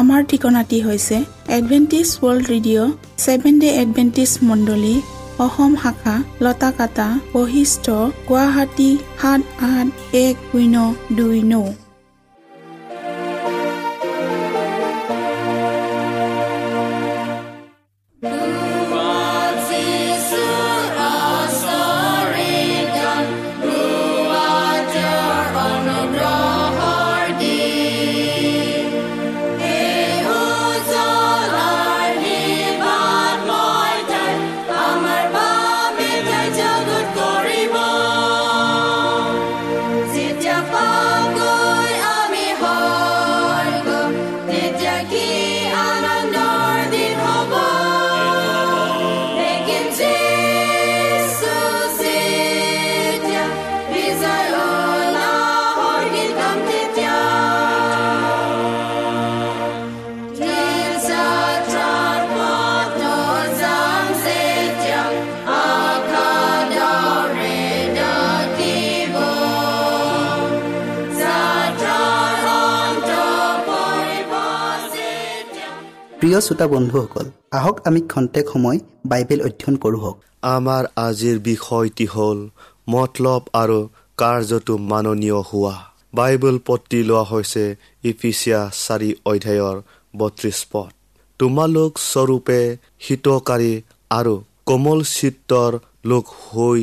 আমাৰ ঠিকনাটি হৈছে Adventist world radio' seven day Adventist মণ্ডলী অসম শাখা লতাকাটা বশিষ্ট গুৱাহাটী সাত আঠ এক শূন্য দুই ন। প্ৰিয় শ্ৰোতা বন্ধুসকল আহক আমি খন্তেক সময় বাইবেল অধ্যয়ন কৰোঁ আমাৰ আজিৰ বিষয়টি হ'ল মতলব আৰু কাৰ্যটো মাননীয় হোৱা। বাইবেল পত্ৰি লোৱা হৈছে ইফিচিয়া চাৰি অধ্যায়ৰ বত্ৰিশ পদ। তোমালোক স্বৰূপে হিতকাৰী আৰু কোমল চিত্ৰৰ লোক হৈ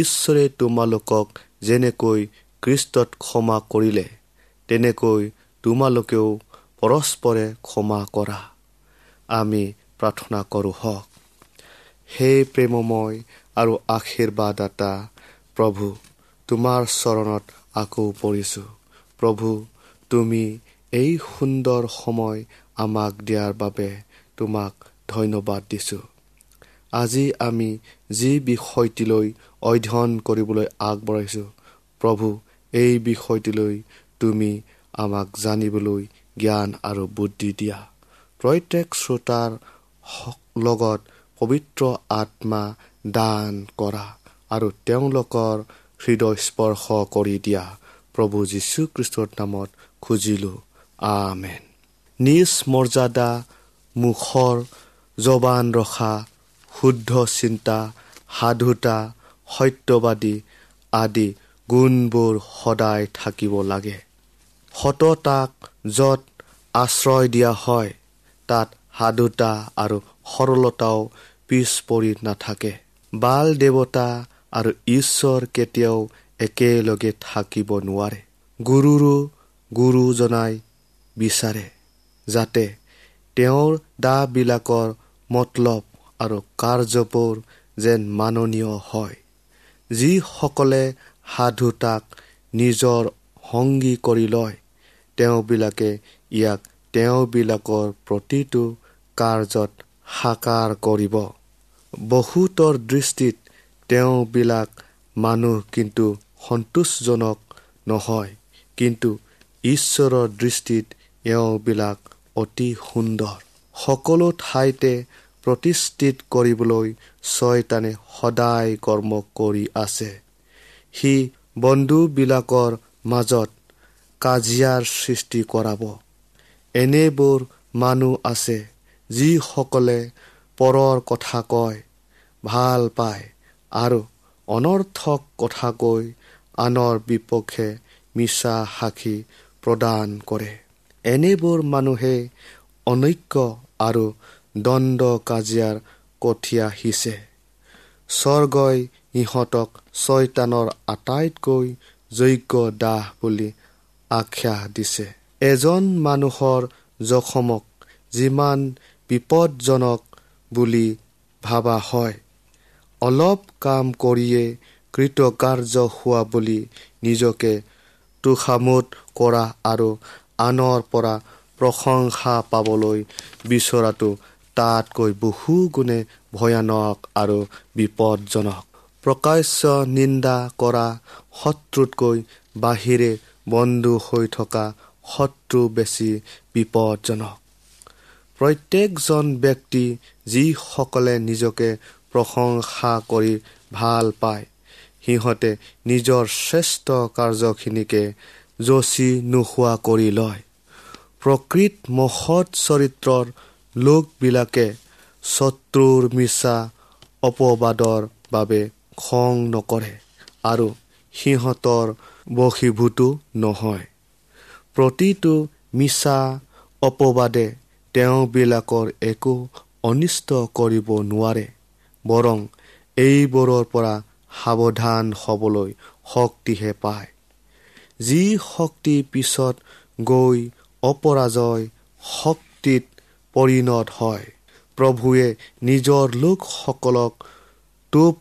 ঈশ্বৰে তোমালোকক যেনেকৈ কৃষ্টত ক্ষমা কৰিলে তেনেকৈ তোমালোকেও পৰস্পৰে ক্ষমা কৰা। আমি প্ৰাৰ্থনা কৰোঁ হওক। সেই প্ৰেমময় আৰু আশীৰ্বাদাতা প্ৰভু তোমাৰ চৰণত আকৌ পৰিছোঁ। প্ৰভু তুমি এই সুন্দৰ সময় আমাক দিয়াৰ বাবে তোমাক ধন্যবাদ দিছোঁ। আজি আমি যি বিষয়টিলৈ অধ্যয়ন কৰিবলৈ আগবঢ়াইছোঁ প্ৰভু এই বিষয়টিলৈ তুমি আমাক জানিবলৈ জ্ঞান আৰু বুদ্ধি দিয়া। প্ৰত্যেক শ্ৰোতাৰ লগত পবিত্ৰ আত্মা দান কৰা আৰু তেওঁলোকৰ হৃদয় স্পৰ্শ কৰি দিয়া। প্ৰভু যীশুখ্ৰীষ্টৰ নামত খুজিলোঁ। আমেন। নিজ মৰ্যাদা মুখৰ জবান ৰখা শুদ্ধ চিন্তা সাধুতা সত্যবাদী আদি গুণবোৰ সদায় থাকিব লাগে। সততাক য'ত আশ্ৰয় দিয়া হয় তাত সাধুতা আৰু সৰলতাও পিছ পৰি নাথাকে। বাল দেৱতা আৰু ঈশ্বৰ কেতিয়াও একেলগে থাকিব নোৱাৰে। গুৰুৰো গুৰুজনাই বিচাৰে যাতে তেওঁৰ দাবিলাকৰ মতলব আৰু কাৰ্যবোৰ যেন মাননীয় হয়। যিসকলে সাধুতাক নিজৰ সংগী কৰি লয় তেওঁবিলাকে ইয়াক তেওঁবিলাকৰ প্ৰতিটো কাৰ্যত সাকাৰ কৰিব। বহুতৰ দৃষ্টিত তেওঁবিলাক মানুহ কিন্তু সন্তোষজনক নহয় কিন্তু ঈশ্বৰৰ দৃষ্টিত এওঁবিলাক অতি সুন্দৰ। সকলো ঠাইতে প্ৰতিষ্ঠিত কৰিবলৈ ছয়তানে সদায় কৰ্ম কৰি আছে। সি বন্ধুবিলাকৰ মাজত কাজিয়াৰ সৃষ্টি কৰাব। এনেবোৰ মানুহ আছে যিসকলে পৰৰ কথা কয় ভাল পায় আৰু অনৰ্থক কথা কৈ আনৰ বিপক্ষে মিছা সাক্ষী প্ৰদান কৰে। এনেবোৰ মানুহে অনৈক্য আৰু দণ্ড কাজিয়াৰ কঠীয়া সিঁচে স্বৰ্গই ইহঁতক ছয়তানৰ আটাইতকৈ যোগ্য দাহ বুলি আখ্যা দিছে। এজন মানুহৰ জখমক যিমান বিপদজনক বুলি ভাবা হয়। অলপ কাম কৰিয়ে কৃতকাৰ্য হোৱা বুলি নিজকে তোষামোদ কৰা আৰু আনৰ পৰা প্ৰশংসা পাবলৈ বিচৰাটো তাতকৈ বহু গুণে ভয়ানক আৰু বিপদজনক। প্ৰকাশ্য নিন্দা কৰা শত্ৰুতকৈ বাহিৰে বন্ধু হৈ থকা শত্ৰু বেছি বিপদজনক। প্ৰত্যেকজন ব্যক্তি যিসকলে নিজকে প্ৰশংসা কৰি ভাল পায় সিহঁতে নিজৰ শ্ৰেষ্ঠ কাৰ্যখিনিকে যচি নোহোৱা কৰি লয়। প্ৰকৃত মহৎ চৰিত্ৰৰ লোকবিলাকে শত্ৰুৰ মিছা অপবাদৰ বাবে খং নকৰে আৰু সিহঁতৰ বশীভূতো নহয়। প্ৰতিটো মিছা অপবাদে তেওঁবিলাকৰ একো অনিষ্ট কৰিব নোৱাৰে বৰং এইবোৰৰ পৰা সাৱধান হ'বলৈ শক্তিহে পায়। যি শক্তি পিছত গৈ অপৰাজয় শক্তিত পৰিণত হয় প্ৰভুৱে নিজৰ লোকসকলক টোপ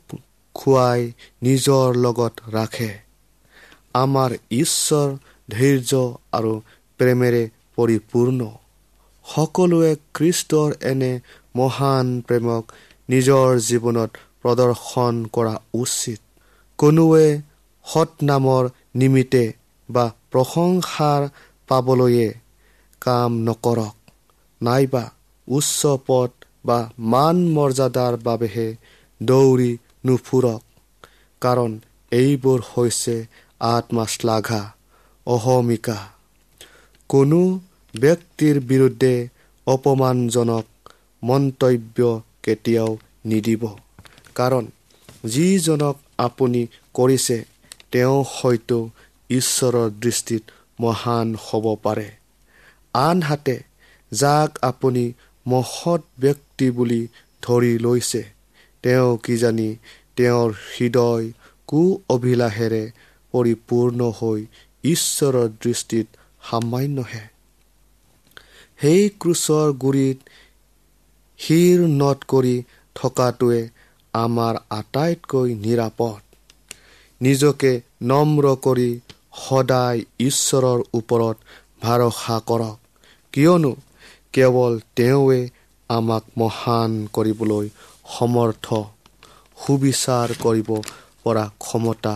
খুৱাই নিজৰ লগত ৰাখে। আমাৰ ঈশ্বৰ ধৈৰ্য আৰু প্ৰেমেৰে পৰিপূৰ্ণ। সকলোৱে খ্ৰীষ্টৰ এনে মহান প্ৰেমক নিজৰ জীৱনত প্ৰদৰ্শন কৰা উচিত। কোনোৱে সৎনামৰ নিমিত্তে বা প্ৰশংসাৰ পাবলৈয়ে কাম নকৰক। নাইবা উচ্চ পদ বা মান মৰ্যাদাৰ বাবেহে দৌৰি নুফুৰক। কাৰণ এইবোৰ হৈছে আত্মাশ্লাঘা। অহমিকা। কোনো ব্যক্তিৰ বিৰুদ্ধে অপমানজনক মন্তব্য কেতিয়াও নিদিব। কাৰণ যিজনক আপুনি কৰিছে তেওঁ হয়তো ঈশ্বৰৰ দৃষ্টিত মহান হ'ব পাৰে। আনহাতে যাক আপুনি মহৎ ব্যক্তি বুলি ধৰি লৈছে তেওঁ কিজানি তেওঁৰ হৃদয় কু অভিলাষেৰে পৰিপূৰ্ণ হৈ ঈশ্বৰৰ দৃষ্টিত সামান্যহে সেই ক্ৰুচৰ গুৰিত শিৰ নট কৰি থকাটোৱে আমাৰ আটাইতকৈ নিৰাপদ। নিজকে নম্ৰ কৰি সদায় ঈশ্বৰৰ ওপৰত ভৰসা কৰক কিয়নো কেৱল তেওঁৱে আমাক মহান কৰিবলৈ সমৰ্থ সুবিচাৰ কৰিব পৰা ক্ষমতা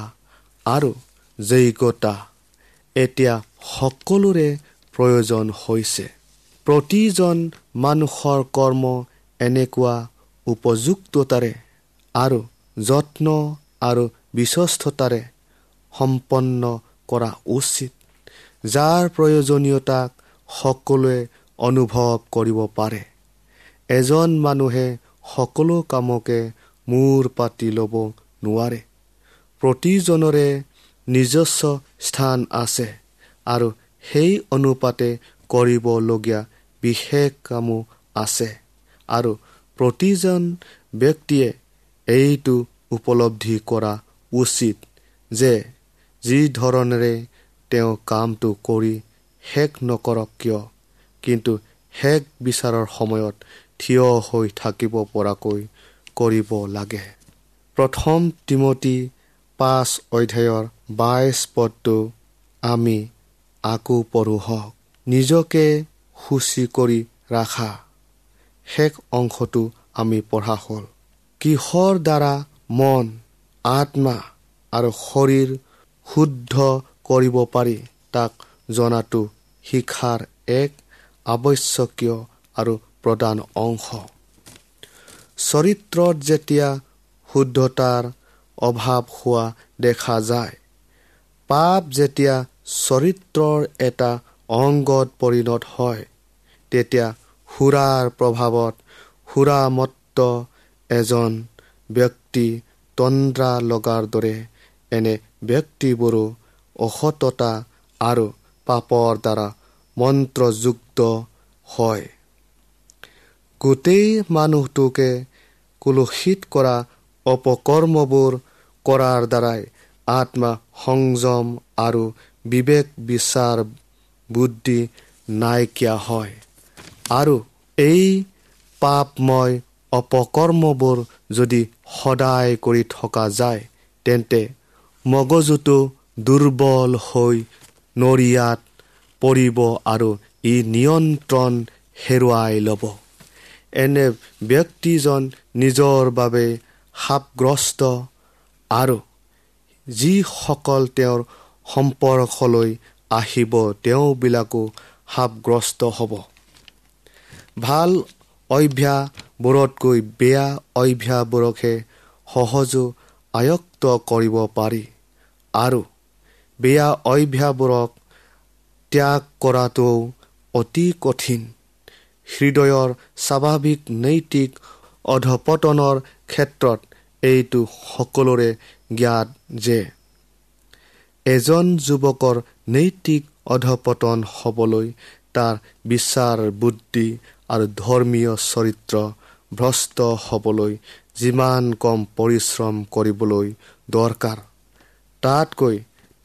আৰু যোগ্যতা এতিয়া সকলোৰে প্ৰয়োজন হৈছে। প্ৰতিজন মানুহৰ কৰ্ম এনেকুৱা উপযুক্ততাৰে আৰু যত্ন আৰু বিশ্বস্ততাৰে সম্পন্ন কৰা উচিত যাৰ প্ৰয়োজনীয়তাক সকলোৱে অনুভৱ কৰিব পাৰে। এজন মানুহে সকলো কামকে মূৰ পাতি ল'ব নোৱাৰে। প্ৰতিজনৰে নিজস্ব স্থান আছে আৰু সেই অনুপাতে কৰিবলগীয়া বিশেষ কামো আছে। আৰু প্ৰতিজন ব্যক্তিয়ে এইটো উপলব্ধি কৰা উচিত যে যি ধৰণেৰে তেওঁ কামটো কৰি শেষ নকৰক কিয় কিন্তু শেষ বিচাৰৰ সময়ত থিয় হৈ থাকিব পৰাকৈ কৰিব লাগে। প্ৰথম তিমতী পাঁচ অধ্যায়ৰ বাইছ পদটো আমি আকৌ পঢ়ো হওক। নিজকে সূচী কৰি ৰাখা। শেষ অংশটো আমি পঢ়া হ'ল। কিহৰ দ্বাৰা মন আত্মা আৰু শৰীৰ শুদ্ধ কৰিব পাৰি তাক জনাটো শিক্ষাৰ এক আৱশ্যকীয় আৰু প্ৰধান অংশ। চৰিত্ৰত যেতিয়া শুদ্ধতাৰ অভাৱ হোৱা দেখা যায়। পাপ যেতিয়া চৰিত্ৰৰ এটা অংগত পৰিণত হয় তেতিয়া সুৰাৰ প্ৰভাৱত সুৰামত্ত এজন ব্যক্তি তন্দ্ৰা লগাৰ দৰে এনে ব্যক্তিবোৰো অসততা আৰু পাপৰ দ্বাৰা মন্ত্ৰযুক্ত হয়। গোটেই মানুহটোকে কুলসিত কৰা অপকৰ্মবোৰ কৰাৰ দ্বাৰাই আত্মা সংযম আৰু বিবেক বিচাৰ বুদ্ধি নাইকিয়া হয়। আৰু এই পাপময় অপকৰ্মবোৰ যদি সদায় কৰি থকা যায় তেন্তে মগজুটো দুৰ্বল হৈ নৰিয়াত পৰিব আৰু ই নিয়ন্ত্ৰণ হেৰুৱাই ল'ব। এনে ব্যক্তিজন নিজৰ বাবে সাপগ্ৰস্ত আৰু যিসকল তেওঁৰ সম্পৰ্কলৈ আহিব তেওঁবিলাকো সাপগ্ৰস্ত হ'ব। ভাল অভ্যাসবোৰতকৈ বেয়া অভ্যাসবোৰকহে সহজো আয়ত্ত কৰিব পাৰি আৰু বেয়া অভ্যাসবোৰক ত্যাগ কৰাটোও অতি কঠিন। হৃদয়ৰ স্বাভাৱিক নৈতিক অধপতনৰ ক্ষেত্ৰত এইটো সকলোৰে জ্ঞাত যে এজন যুৱকৰ নৈতিক অধপতন হ'বলৈ তাৰ বিচাৰ বুদ্ধি আৰু ধৰ্মীয় চৰিত্ৰ ভ্ৰষ্ট হ'বলৈ যিমান কম পৰিশ্ৰম কৰিবলৈ দৰকাৰ। তাতকৈ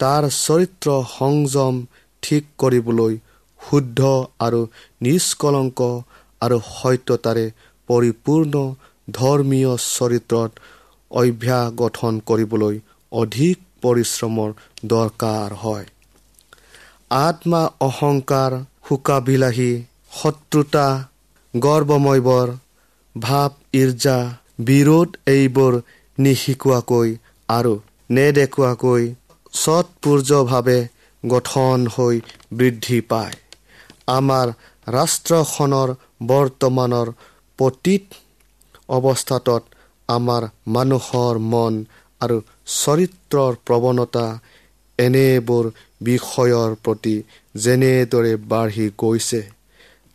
তাৰ চৰিত্ৰ সংযম ঠিক কৰিবলৈ শুদ্ধ আৰু নিষ্কলংক আৰু সত্যতাৰে পৰিপূৰ্ণ ধৰ্মীয় চৰিত্ৰত অভ্যাস গঠন কৰিবলৈ অধিক পৰিশ্ৰমৰ দৰকাৰ হয়। আত্মা অহংকাৰ শোকাবিলাহী শত্ৰুতা গৰ্বময়বৰ ভাৱ ইৰ্জা বিৰোধ এইবোৰ নিশিকোৱাকৈ আৰু নেদেখুৱাকৈ স্বতপূৰ্যভাৱে গঠন হৈ বৃদ্ধি পায়। আমাৰ ৰাষ্ট্ৰখনৰ বৰ্তমানৰ পতীত অৱস্থাত আমাৰ মানুহৰ মন আৰু চৰিত্ৰৰ প্ৰৱণতা এনেবোৰ বিষয়ৰ প্ৰতি যেনেদৰে বাঢ়ি গৈছে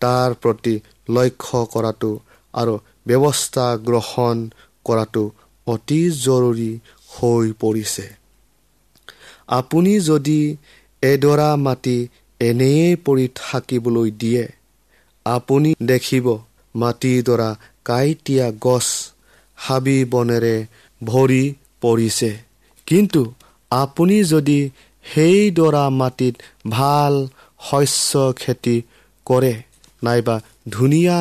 তাৰ প্ৰতি লক্ষ্য কৰাটো আৰু ব্যৱস্থা গ্ৰহণ কৰাটো অতি জৰুৰী হৈ পৰিছে। আপুনি যদি এডৰা মাটি এনেয়ে পৰি থাকিবলৈ দিয়ে আপুনি দেখিব মাটিডৰা কাঁইটীয়া গছ হাবি বনেৰে ভৰি পৰিছে। কিন্তু আপুনি যদি সেইডৰা মাটিত ভাল শস্য খেতি কৰে নাইবা ধুনীয়া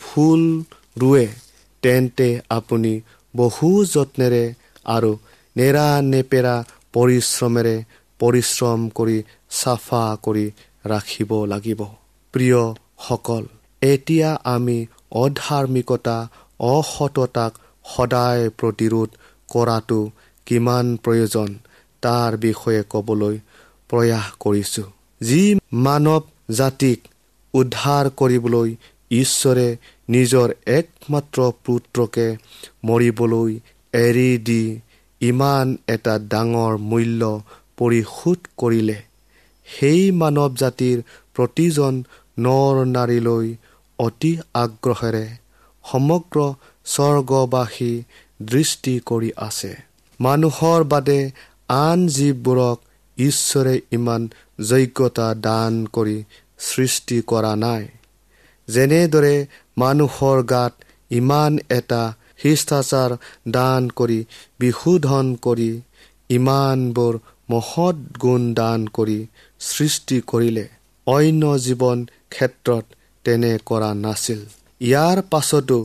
ফুল ৰুৱে তেন্তে আপুনি বহু যত্নেৰে আৰু নেৰা নেপেৰা পৰিশ্ৰমেৰে পৰিশ্ৰম কৰি চাফা কৰি ৰাখিব লাগিব। প্ৰিয়সকল এতিয়া আমি অধাৰ্মিকতা অসততাক সদায় প্ৰতিৰোধ কৰাটো কিমান প্ৰয়োজন তাৰ বিষয়ে ক'বলৈ প্ৰয়াস কৰিছোঁ। যি মানৱ জাতিক উদ্ধাৰ কৰিবলৈ ঈশ্বৰে নিজৰ একমাত্ৰ পুত্ৰকে মৰিবলৈ এৰি দি ইমান এটা ডাঙৰ মূল্য পৰিশোধ কৰিলে সেই মানৱ জাতিৰ প্ৰতিজন নৰ নাৰীলৈ অতি আগ্ৰহেৰে সমগ্ৰ স্বৰ্গবাসী দৃষ্টি কৰি আছে। মানুহৰ বাদে আন জীৱবোৰক ঈশ্বৰে ইমান যোগ্যতা দান কৰি সৃষ্টি কৰা নাই। যেনেদৰে মানুহৰ গাত ইমান এটা শিষ্টাচাৰ দান কৰি বিশোধন কৰি ইমানবোৰ মহৎ গুণ দান কৰি সৃষ্টি কৰিলে অন্য জীৱন ক্ষেত্ৰত তেনে কৰা নাছিল। ইয়াৰ পাছতো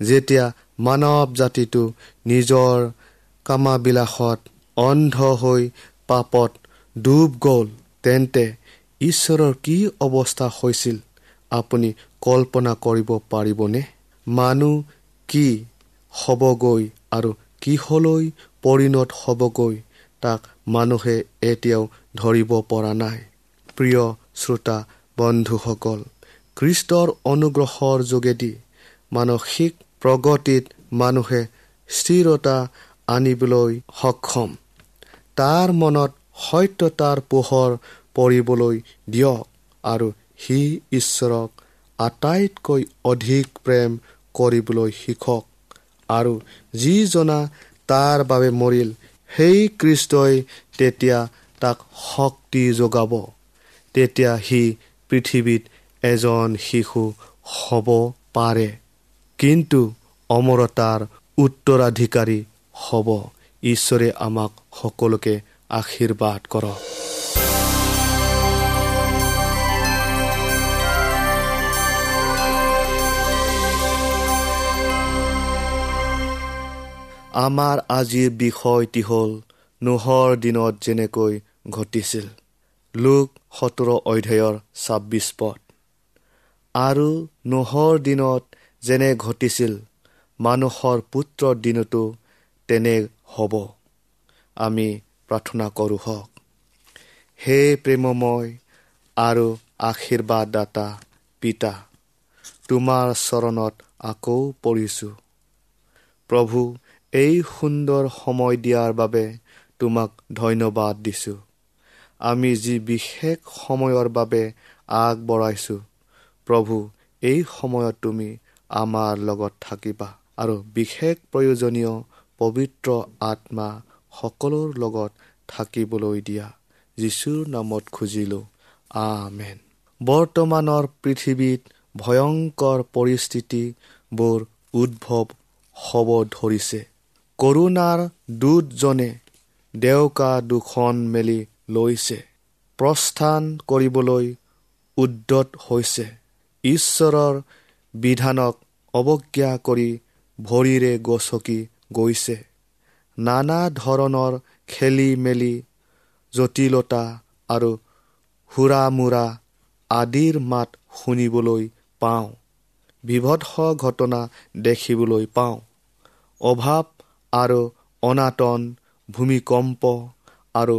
যেতিয়া মানৱ জাতিটো নিজৰ কামাবিলাসত অন্ধ হৈ পাপত ডুব গ'ল তেন্তে ঈশ্বৰৰ কি অৱস্থা হৈছিল আপুনি কল্পনা কৰিব পাৰিবনে? মানুহ কি হ'বগৈ আৰু কিহলৈ পৰিণত হ'বগৈ তাক মানুহে এতিয়াও ধৰিব পৰা নাই। প্ৰিয় শ্ৰোতা বন্ধুসকল খ্ৰীষ্টৰ অনুগ্ৰহৰ যোগেদি মানসিক প্ৰগতিত মানুহে স্থিৰতা আনিবলৈ সক্ষম। তাৰ মনত সত্যতাৰ পোহৰ পৰিবলৈ দিয়ক আৰু সি ঈশ্বৰক আটাইতকৈ অধিক প্ৰেম কৰিবলৈ শিকক আৰু যি জনা তাৰ বাবে মৰিল সেই কৃষ্টই তেতিয়া তাক শক্তি যোগাব। তেতিয়া সি পৃথিৱীত এজন শিশু হ'ব পাৰে। কিন্তু অমৰতাৰ উত্তৰাধিকাৰী হ'ব। ঈশ্বৰে আমাক সকলোকে আশীৰ্বাদ কৰক। আমাৰ আজিৰ বিষয়টি হ'ল নোহৰ দিনত যেনেকৈ ঘটিছিল। লোক সোতৰ অধ্যায়ৰ ছাব্বিছ পদ। আৰু নোহৰ দিনত যেনে ঘটিছিল মানুহৰ পুত্ৰৰ দিনতো তেনে হ'ব। আমি প্ৰাৰ্থনা কৰোঁ হওক। হে প্ৰেমময় আৰু আশীৰ্বাদদাতা পিতা তোমাৰ চৰণত আকৌ পৰিছোঁ। প্ৰভু এই সুন্দৰ সময় দিয়াৰ বাবে তোমাক ধন্যবাদ দিছোঁ। আমি যি বিশেষ সময়ৰ বাবে আগবঢ়াইছোঁ প্ৰভু এই সময়ত তুমি আমাৰ লগত থাকিবা আৰু বিশেষ প্ৰয়োজনীয় পবিত্ৰ আত্মা সকলোৰ লগত থাকিবলৈ দিয়া। যীশুৰ নামত খুজিলোঁ। আমেন। বৰ্তমানৰ পৃথিৱীত ভয়ংকৰ পৰিস্থিতিবোৰ উদ্ভৱ হ'ব ধৰিছে। কৰোণাৰ দূতজনে দেউকা দুখন মেলি লৈছে। প্ৰস্থান কৰিবলৈ উদ্যত হৈছে। ঈশ্বৰৰ বিধানক অৱজ্ঞা কৰি ভৰিৰে গচকি গৈছে। নানা ধৰণৰ খেলি মেলি জটিলতা আৰু সুৰামোৰা আদিৰ মাত শুনিবলৈ পাওঁ। বিভৎস ঘটনা দেখিবলৈ পাওঁ। অভাৱ আৰু অনাটন ভূমিকম্প আৰু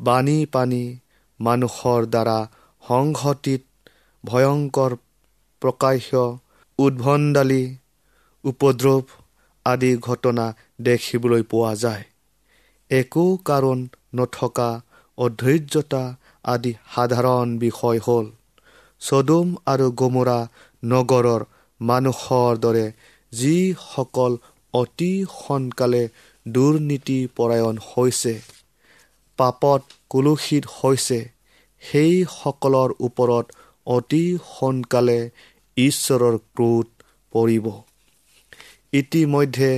বানী পানী মানুহৰ দ্বাৰা সংঘটিত ভয়ংকৰ প্ৰকাশ্য উদ্ভণ্ডালী উপদ্ৰৱ আদি ঘটনা দেখিবলৈ পোৱা যায়। একো কাৰণ নথকা অধৈৰ্যতা আদি সাধাৰণ বিষয় হ'ল। চদুম আৰু গমোৰা নগৰৰ মানুহৰ দৰে যিসকল অতি সোনকালে দুৰ্নীতিপৰায়ণ হৈছে পাপত কুলুষিত হৈছে সেইসকলৰ ওপৰত অতি সোনকালে ঈশ্বৰৰ ক্ৰোধ পৰিব। ইতিমধ্যে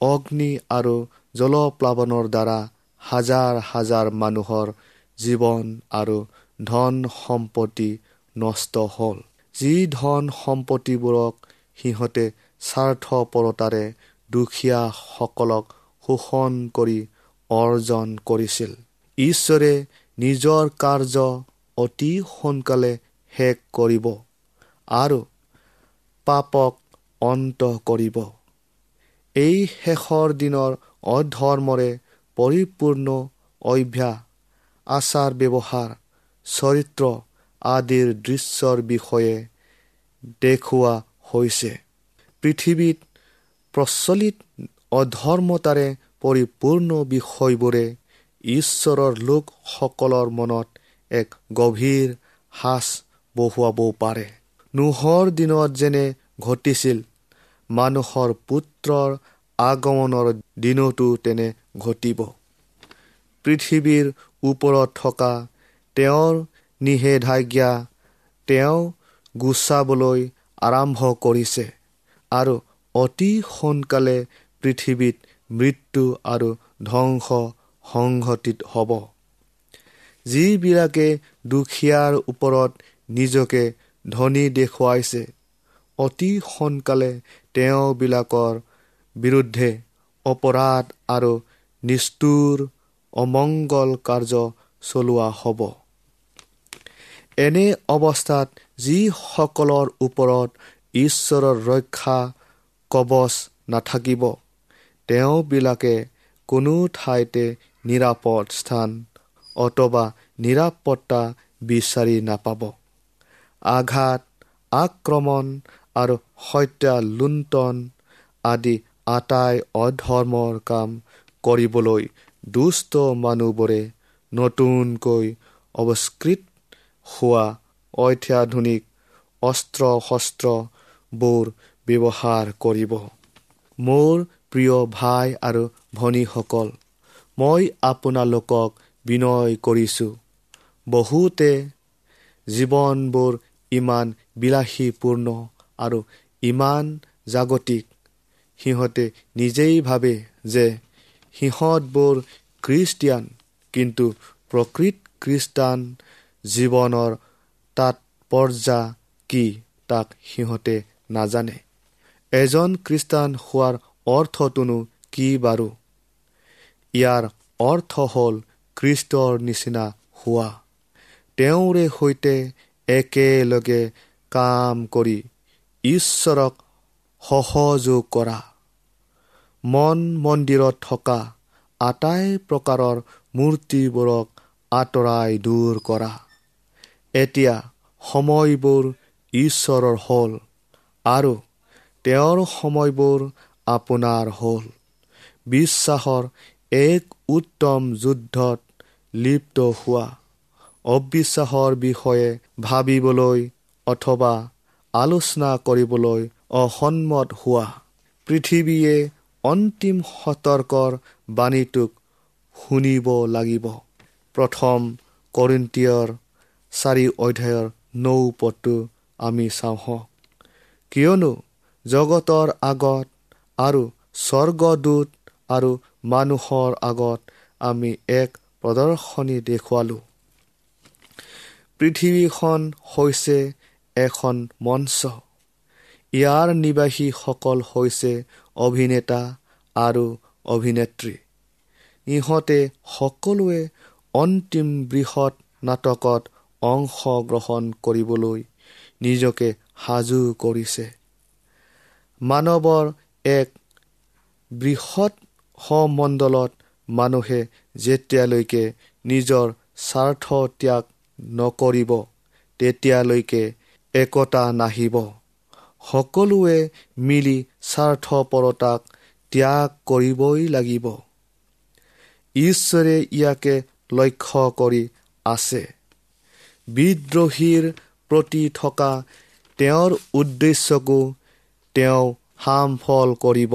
অগ্নি আৰু জলপ্লাৱনৰ দ্বাৰা হাজাৰ হাজাৰ মানুহৰ জীৱন আৰু ধন সম্পত্তি নষ্ট হ'ল। যি ধন সম্পত্তিবোৰক সিহঁতে স্বাৰ্থপৰতাৰে দুখীয়াসকলক শোষণ কৰি অৰ্জন কৰিছিল। ঈশ্বৰে নিজৰ কাৰ্য অতি সোনকালে শেষ কৰিব আৰু পাপক অন্ত কৰিব। এই শেষৰ দিনৰ অধৰ্মৰে পৰিপূৰ্ণ অভ্যাস আচাৰ ব্যৱহাৰ চৰিত্ৰ আদিৰ দৃশ্যৰ বিষয়ে দেখুওৱা হৈছে। পৃথিৱীত প্ৰচলিত অধৰ্মতাৰে পৰিপূৰ্ণ বিষয়বোৰে ঈশ্বৰৰ লোকসকলৰ মনত এক গভীৰ সাঁচ বহুৱাব পাৰে। নোহৰ দিনত যেনে ঘটিছিল মানুহৰ পুত্ৰৰ আগমনৰ দিনতো তেনে ঘটিব। পৃথিৱীৰ ওপৰত থকা তেওঁৰ নিষেধাজ্ঞা তেওঁ গুচাবলৈ আৰম্ভ কৰিছে আৰু অতি সোনকালে পৃথিৱীত মৃত্যু আৰু ধ্বংস সংঘটিত হ'ব। যিবিলাকে দুখীয়াৰ ওপৰত নিজকে ধনী দেখুৱাইছে। অতি সোনকালে তেওঁবিলাকৰ বিৰুদ্ধে অপৰাধ আৰু নিষ্ঠুৰ অমংগল কাৰ্য চলোৱা হ'ব। এনে অৱস্থাত যিসকলৰ ওপৰত ঈশ্বৰৰ ৰক্ষা কবচ নাথাকিব তেওঁবিলাকে কোনো ঠাইতে নিৰাপদ স্থান অথবা নিৰাপত্তা বিচাৰি নাপাব। আঘাত আক্ৰমণ আৰু হত্যা লুণ্ঠন আদি আটাই অধৰ্মৰ কাম কৰিবলৈ দুষ্ট মানুহবোৰে নতুনকৈ অৱস্কৃত হোৱা অত্যাধুনিক অস্ত্ৰ শস্ত্ৰবোৰ ব্যৱহাৰ কৰিব। মোৰ প্ৰিয় ভাই আৰু ভনীসকল মই আপোনালোকক বিনয় কৰিছোঁ। বহুতে জীৱনবোৰ ইমান বিলাসীপূৰ্ণ আৰু ইমান জাগতিক। সিহঁতে নিজেই ভাবে যে সিহঁতবোৰ খ্ৰীষ্টিয়ান কিন্তু প্ৰকৃত খ্ৰীষ্টান জীৱনৰ তাৎপৰ্যা কি তাক সিহঁতে নাজানে। এজন খ্ৰীষ্টান হোৱাৰ অৰ্থটোনো কি বাৰু? ইয়াৰ অৰ্থ হ'ল খ্ৰীষ্টৰ নিচিনা হোৱা। তেওঁৰে সৈতে একেলগে কাম কৰি ঈশ্বৰক সহযোগ কৰা। মন মন্দিৰত থকা আটাই প্ৰকাৰৰ মূৰ্তিবোৰক আঁতৰাই দূৰ কৰা। এতিয়া সময়বোৰ ঈশ্বৰৰ হ'ল আৰু তেওঁৰ সময়বোৰ আপোনাৰ হ'ল। বিশ্বাসৰ এক উত্তম যুদ্ধত লিপ্ত হোৱা। অবিশ্বাসৰ বিষয়ে ভাবিবলৈ অথবা আলোচনা কৰিবলৈ অসন্মত হোৱা। পৃথিৱীয়ে অন্তিম সতৰ্কৰ বাণীটোক শুনিব লাগিব। প্ৰথম কৰিন্তীয়ৰ চাৰি অধ্যায়ৰ নৌ পদটো আমি চাওঁ কিয়নো জগতৰ আগত আৰু স্বৰ্গদূত আৰু মানুহৰ আগত আমি এক প্ৰদৰ্শনী দেখুৱালোঁ। পৃথিৱীখন হৈছে এখন মঞ্চ। ইয়াৰ নিবাসীসকল হৈছে অভিনেতা আৰু অভিনেত্ৰী। ইহঁতে সকলোৱে অন্তিম বৃহৎ নাটকত অংশগ্ৰহণ কৰিবলৈ নিজকে সাজু কৰিছে। মানৱৰ এক বৃহৎ সমণ্ডলত মানুহে যেতিয়ালৈকে নিজৰ স্বাৰ্থ ত্যাগ নকৰিব তেতিয়ালৈকে একতা নাহিব। সকলোৱে মিলি স্বাৰ্থপৰতাক ত্যাগ কৰিবই লাগিব। ঈশ্বৰে ইয়াকে লক্ষ্য কৰি আছে। বিদ্ৰোহীৰ প্ৰতি থকা তেওঁৰ উদ্দেশ্যকো তেওঁ হামফল কৰিব।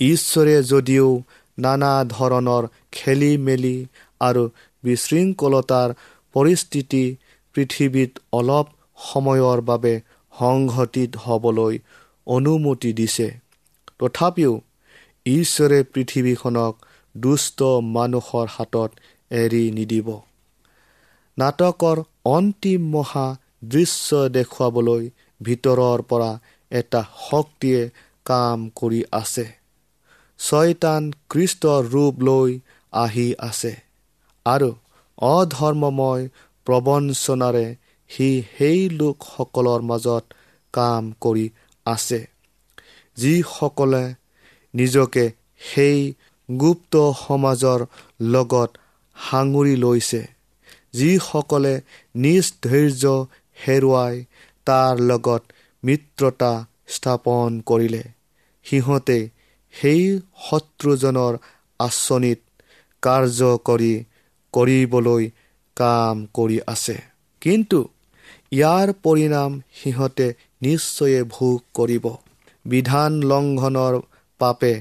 ঈশ্বৰে যদিও নানা ধৰণৰ খেলি মেলি আৰু বিশৃংখলতাৰ পৰিস্থিতি পৃথিৱীত অলপ সময়ৰ বাবে সংঘটিত হ'বলৈ অনুমতি দিছে। তথাপিও ঈশ্বৰে পৃথিৱীখনক দুষ্ট মানুহৰ হাতত এৰি নিদিব। নাটকৰ অন্তিম মহা দৃশ্য দেখুৱাবলৈ ভিতৰৰ পৰা এটা শক্তিয়ে কাম কৰি আছে। ছয়তান কৃষ্টৰ ৰূপ লৈ আহি আছে। আৰু অধৰ্মময় প্ৰবঞ্চনাৰে সি সেই লোকসকলৰ মাজত কাম কৰি আছে যিসকলে নিজকে সেই গুপ্ত সমাজৰ লগত সাঙুৰি লৈছে যিসকলে নিজ ধৈৰ্য হেৰুৱাই তাৰ লগত মিত্ৰতা স্থাপন কৰিলে। সিহঁতে সেই শত্ৰুজনৰ আঁচনিত কাৰ্য কৰি কৰিবলৈ কাম কৰি আছে। কিন্তু ইয়াৰ পৰিণাম সিহঁতে নিশ্চয়ে ভোগ কৰিব। বিধান লংঘনৰ পাপে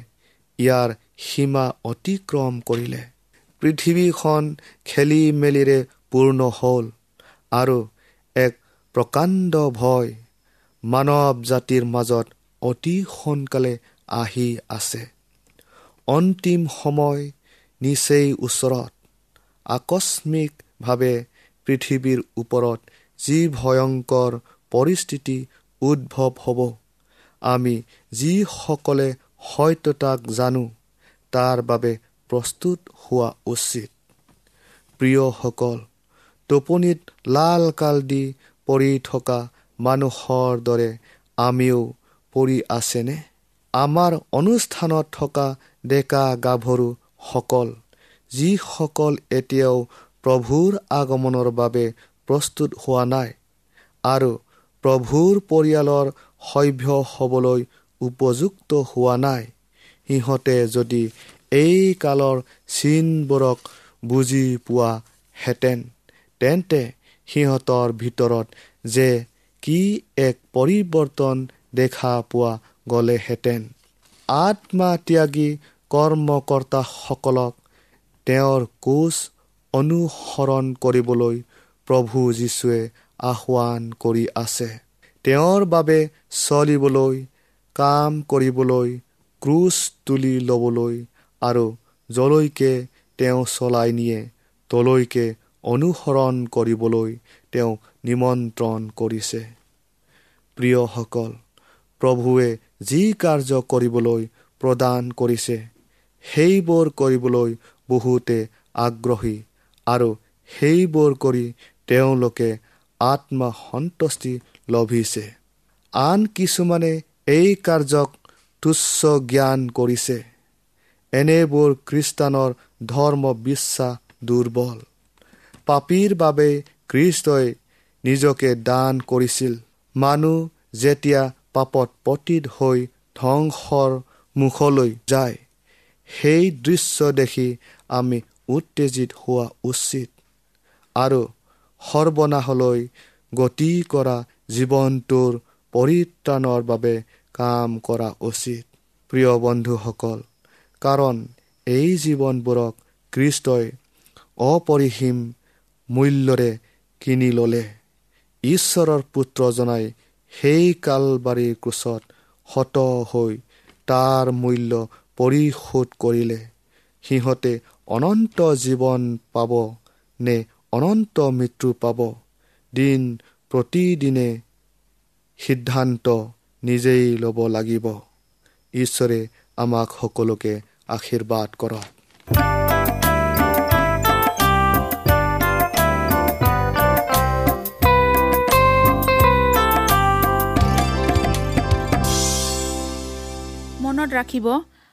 ইয়াৰ সীমা অতিক্ৰম কৰিলে। পৃথিৱীখন খেলি মেলিৰে পূৰ্ণ হ'ল আৰু এক প্ৰকাণ্ড ভয় মানৱ জাতিৰ মাজত অতি সোনকালে আহি আছে। অন্তিম সময় নিচেই ওচৰত। আকস্মিকভাৱে পৃথিৱীৰ ওপৰত যি ভয়ংকৰ পৰিস্থিতি উদ্ভৱ হ'ব আমি যিসকলে সত্যতাক জানো তাৰ বাবে প্ৰস্তুত হোৱা উচিত। প্ৰিয়সকল টোপনিত লাল কাল দি পৰি থকা মানুহৰ দৰে আমিও পৰি আছেনে? আমাৰ অনুষ্ঠানত থকা ডেকা গাভৰুসকল যিসকল এতিয়াও প্ৰভুৰ আগমনৰ বাবে প্ৰস্তুত হোৱা নাই আৰু প্ৰভুৰ পৰিয়ালৰ সভ্য হ'বলৈ উপযুক্ত হোৱা নাই সিহঁতে যদি এই কালৰ চিনবোৰক বুজি পোৱাহেঁতেন তেন্তে সিহঁতৰ ভিতৰত যে কি এক পৰিৱৰ্তন দেখা পোৱা গ'লেহেঁতেন। আত্মা ত্যাগী কৰ্মকৰ্তাসকলক তেওঁৰ কোচ অনুসৰণ কৰিবলৈ প্ৰভু যীশুৱে আহ্বান কৰি আছে। তেওঁৰ বাবে চলিবলৈ কাম কৰিবলৈ ক্ৰুচ তুলি ল'বলৈ আৰু যলৈকে তেওঁ চলাই নিয়ে তলৈকে অনুসৰণ কৰিবলৈ তেওঁ নিমন্ত্ৰণ কৰিছে। প্ৰিয়সকল প্ৰভুৱে যি কাৰ্য কৰিবলৈ প্ৰদান কৰিছে সেইবোৰ কৰিবলৈ বহুতে আগ্ৰহী আৰু সেইবোৰ কৰি তেওঁলোকে আত্মসন্তুষ্টি লভিছে। আন কিছুমানে এই কাৰ্যক তুচ্ছ জ্ঞান কৰিছে। এনেবোৰ খ্ৰীষ্টানৰ ধৰ্ম বিশ্বাস দুৰ্বল। পাপীৰ বাবে খ্ৰীষ্টই নিজকে দান কৰিছিল। মানুহ যেতিয়া পাপত পতীত হৈ ধ্বংসৰ মুখলৈ যায় সেই দৃশ্য দেখি আমি উত্তেজিত হোৱা উচিত। আৰু সৰ্বনাশলৈ গতি কৰা জীৱনটোৰ পৰিত্ৰাণৰ বাবে কাম কৰা উচিত। প্ৰিয় বন্ধুসকল কাৰণ এই জীৱনবোৰক খ্ৰীষ্টই অপৰিসীম মূল্যৰে কিনি ল'লে। ঈশ্বৰৰ পুত্ৰজনাই সেই কালবাৰীৰ কোচত শত হৈ তাৰ মূল্য পৰিশোধ কৰিলে। সিহঁতে অনন্ত জীৱন পাব নে অনন্ত মৃত্যু পাব? দিন প্ৰতিদিনে সিদ্ধান্ত নিজেই ল'ব লাগিব। ঈশ্বৰে আমাক সকলোকে আশীৰ্বাদ কৰক। মনত ৰাখিব